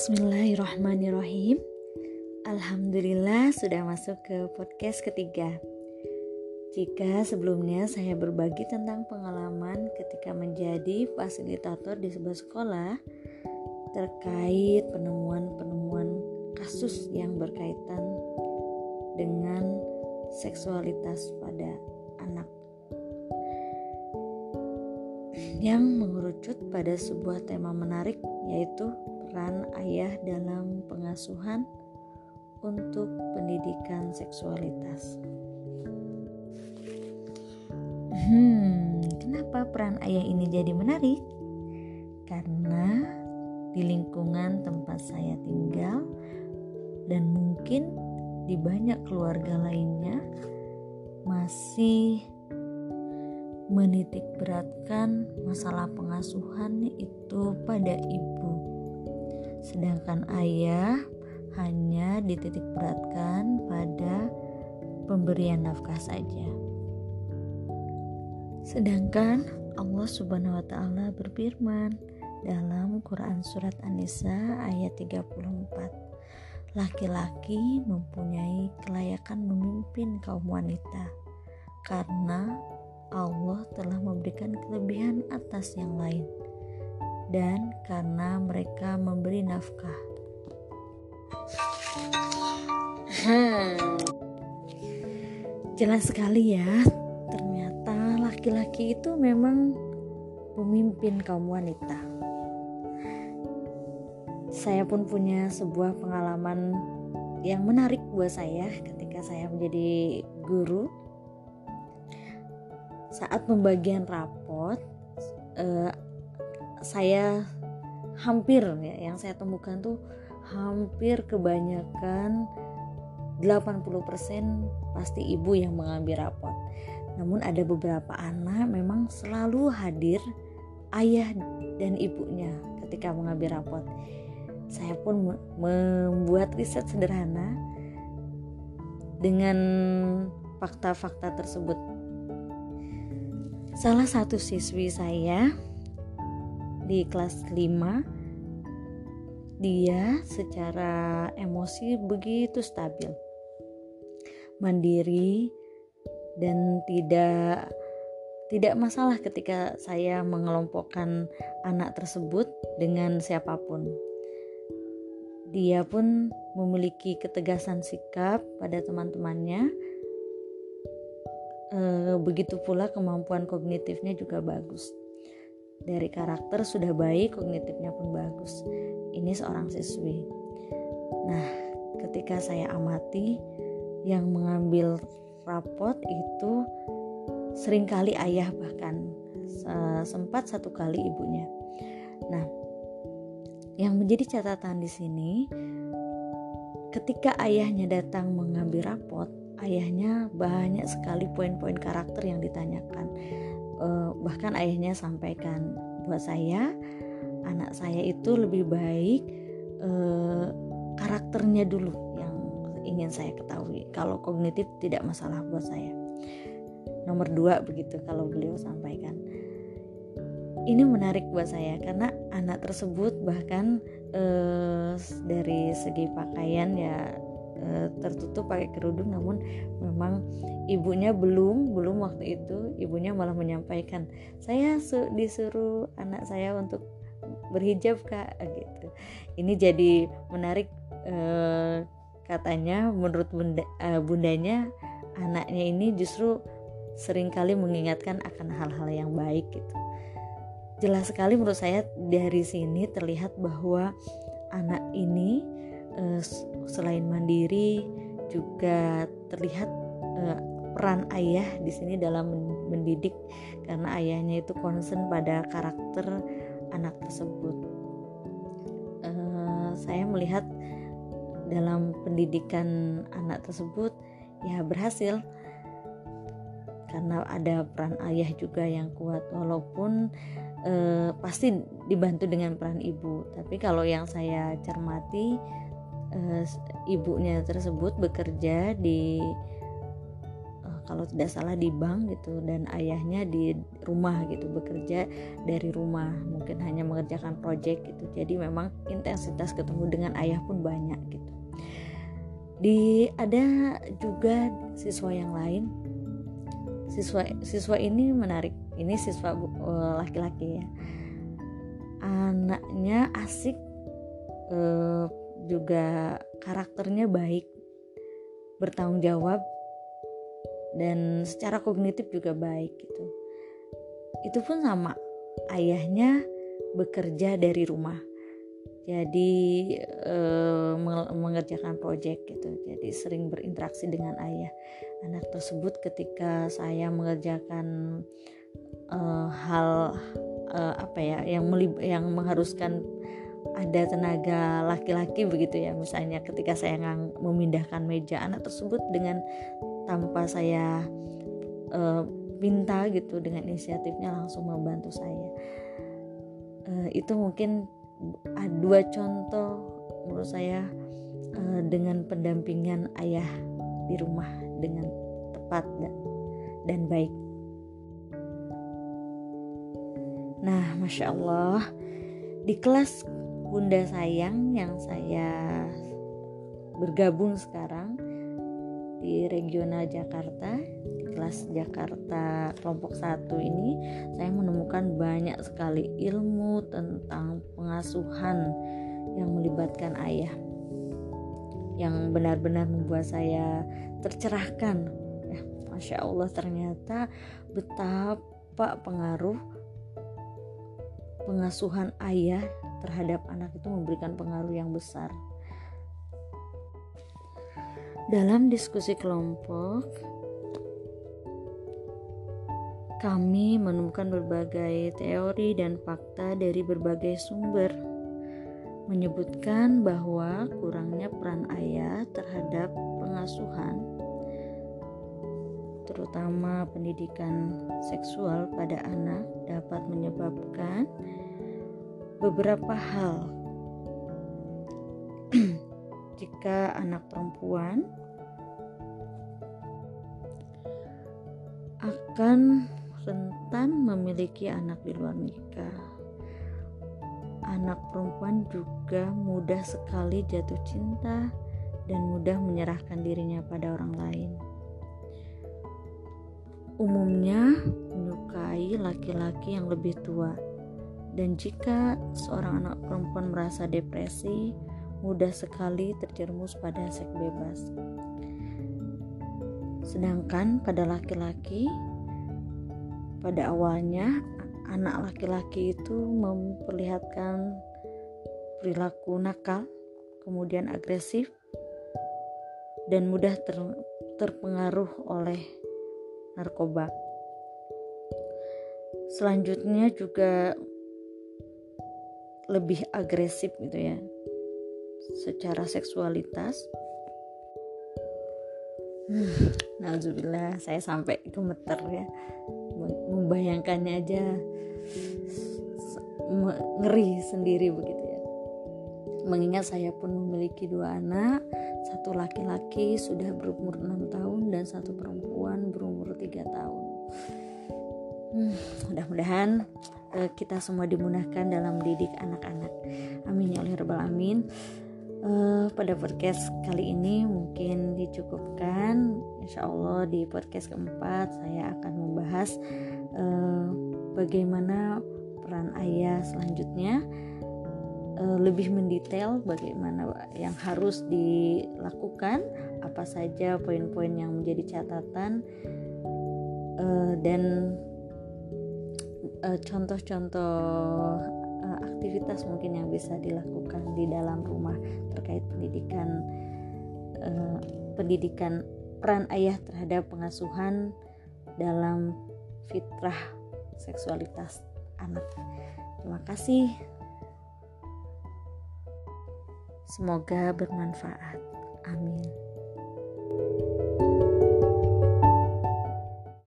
Bismillahirrahmanirrahim. Alhamdulillah sudah masuk ke podcast ketiga. Jika sebelumnya saya berbagi tentang pengalaman ketika menjadi fasilitator di sebuah sekolah Terkait penemuan-penemuan kasus yang berkaitan dengan seksualitas pada anak. Yang mengerucut pada sebuah tema menarik yaitu peran ayah dalam pengasuhan untuk pendidikan seksualitas. Hmm, kenapa peran ayah ini jadi menarik? Karena di lingkungan tempat saya tinggal dan mungkin di banyak keluarga lainnya masih menitik beratkan masalah pengasuhan itu pada ibu sedangkan ayah hanya dititik beratkan pada pemberian nafkah saja. Sedangkan Allah Subhanahu wa taala berfirman dalam Quran surat An-Nisa ayat 34. Laki-laki mempunyai kelayakan memimpin kaum wanita karena Allah telah memberikan kelebihan atas yang lain dan karena mereka memberi nafkah. Hmm. Jelas sekali ya, ternyata laki-laki itu memang pemimpin kaum wanita. Saya pun punya sebuah pengalaman yang menarik buat saya ketika saya menjadi guru. Saat pembagian rapot, eh, saya hampir ya yang saya temukan tuh hampir kebanyakan 80% pasti ibu yang mengambil rapot. Namun ada beberapa anak memang selalu hadir ayah dan ibunya ketika mengambil rapot. Saya pun membuat riset sederhana dengan fakta-fakta tersebut. Salah satu siswi saya di kelas 5 dia secara emosi begitu stabil. Mandiri dan tidak tidak masalah ketika saya mengelompokkan anak tersebut dengan siapa pun. Dia pun memiliki ketegasan sikap pada teman-temannya. E, begitu pula kemampuan kognitifnya juga bagus dari karakter sudah baik, kognitifnya pun bagus. Ini seorang siswi. Nah, ketika saya amati yang mengambil rapot itu sering kali ayah bahkan sempat satu kali ibunya. Nah, yang menjadi catatan di sini ketika ayahnya datang mengambil rapot, ayahnya banyak sekali poin-poin karakter yang ditanyakan uh, bahkan ayahnya sampaikan buat saya anak saya itu lebih baik uh, karakternya dulu yang ingin saya ketahui. Kalau kognitif tidak masalah buat saya. Nomor dua begitu kalau beliau sampaikan. Ini menarik buat saya karena anak tersebut bahkan uh, dari segi pakaian ya Eh, tertutup pakai kerudung namun memang ibunya belum belum waktu itu. Ibunya malah menyampaikan saya disuruh anak saya untuk berhijab kak gitu. Ini jadi menarik eh, katanya menurut bunda, eh, bundanya anaknya ini justru sering kali mengingatkan akan hal-hal yang baik gitu. Jelas sekali menurut saya dari sini terlihat bahwa anak ini uh, selain mandiri juga terlihat peran ayah di sini dalam mendidik karena ayahnya itu concern pada karakter anak tersebut. Uh, saya melihat dalam pendidikan anak tersebut ya berhasil karena ada peran ayah juga yang kuat walaupun uh, pasti dibantu dengan peran ibu tapi kalau yang saya cermati uh, ibunya tersebut bekerja di kalau tidak salah di bank gitu dan ayahnya di rumah gitu bekerja dari rumah mungkin hanya mengerjakan proyek gitu. Jadi memang intensitas ketemu dengan ayah pun banyak gitu. Di ada juga siswa yang lain. Siswa siswa ini menarik. Ini siswa eh, laki-laki ya. Anaknya asik uh, juga karakternya baik bertanggung jawab dan secara kognitif juga baik gitu. Itu pun sama. Ayahnya bekerja dari rumah. Jadi e, mengerjakan proyek gitu. Jadi sering berinteraksi dengan ayah. Anak tersebut ketika saya mengerjakan e, hal e, apa ya yang melib yang mengharuskan ada tenaga laki-laki begitu ya. Misalnya ketika saya memindahkan meja anak tersebut dengan tanpa saya uh, minta gitu dengan inisiatifnya langsung membantu saya. Uh, itu mungkin dua contoh menurut saya uh, dengan pendampingan ayah di rumah dengan tepat dan, dan baik. Nah masya Allah di kelas Bunda Sayang yang saya bergabung sekarang di regional Jakarta di kelas Jakarta kelompok satu ini saya menemukan banyak sekali ilmu tentang pengasuhan yang melibatkan ayah yang benar-benar membuat saya tercerahkan ya, Masya Allah ternyata betapa pengaruh pengasuhan ayah terhadap anak itu memberikan pengaruh yang besar. Dalam diskusi kelompok, kami menemukan berbagai teori dan fakta dari berbagai sumber menyebutkan bahwa kurangnya peran ayah terhadap pengasuhan terutama pendidikan seksual pada anak dapat menyebabkan beberapa hal. Jika anak perempuan akan rentan memiliki anak di luar nikah. Anak perempuan juga mudah sekali jatuh cinta dan mudah menyerahkan dirinya pada orang lain. Umumnya menyukai laki-laki yang lebih tua dan jika seorang anak perempuan merasa depresi, mudah sekali terjerumus pada seks bebas. Sedangkan pada laki-laki, pada awalnya anak laki-laki itu memperlihatkan perilaku nakal, kemudian agresif, dan mudah ter, terpengaruh oleh narkoba. Selanjutnya juga lebih agresif gitu ya secara seksualitas. Hmm, Alhamdulillah saya sampai gemeter ya. Membayangkannya aja. Ngeri sendiri begitu ya. Mengingat saya pun memiliki dua anak satu laki-laki sudah berumur enam tahun dan satu perempuan berumur tiga tahun. Hmm, mudah-mudahan uh, kita semua dimudahkan dalam mendidik anak-anak. Amin ya Allah alamin. Uh, pada podcast kali ini mungkin dicukupkan. Insya Allah di podcast keempat saya akan membahas uh, bagaimana peran ayah selanjutnya uh, lebih mendetail bagaimana yang harus dilakukan, apa saja poin-poin yang menjadi catatan uh, dan contoh-contoh uh, aktivitas mungkin yang bisa dilakukan di dalam rumah terkait pendidikan uh, pendidikan peran ayah terhadap pengasuhan dalam fitrah seksualitas anak. Terima kasih. Semoga bermanfaat. Amin.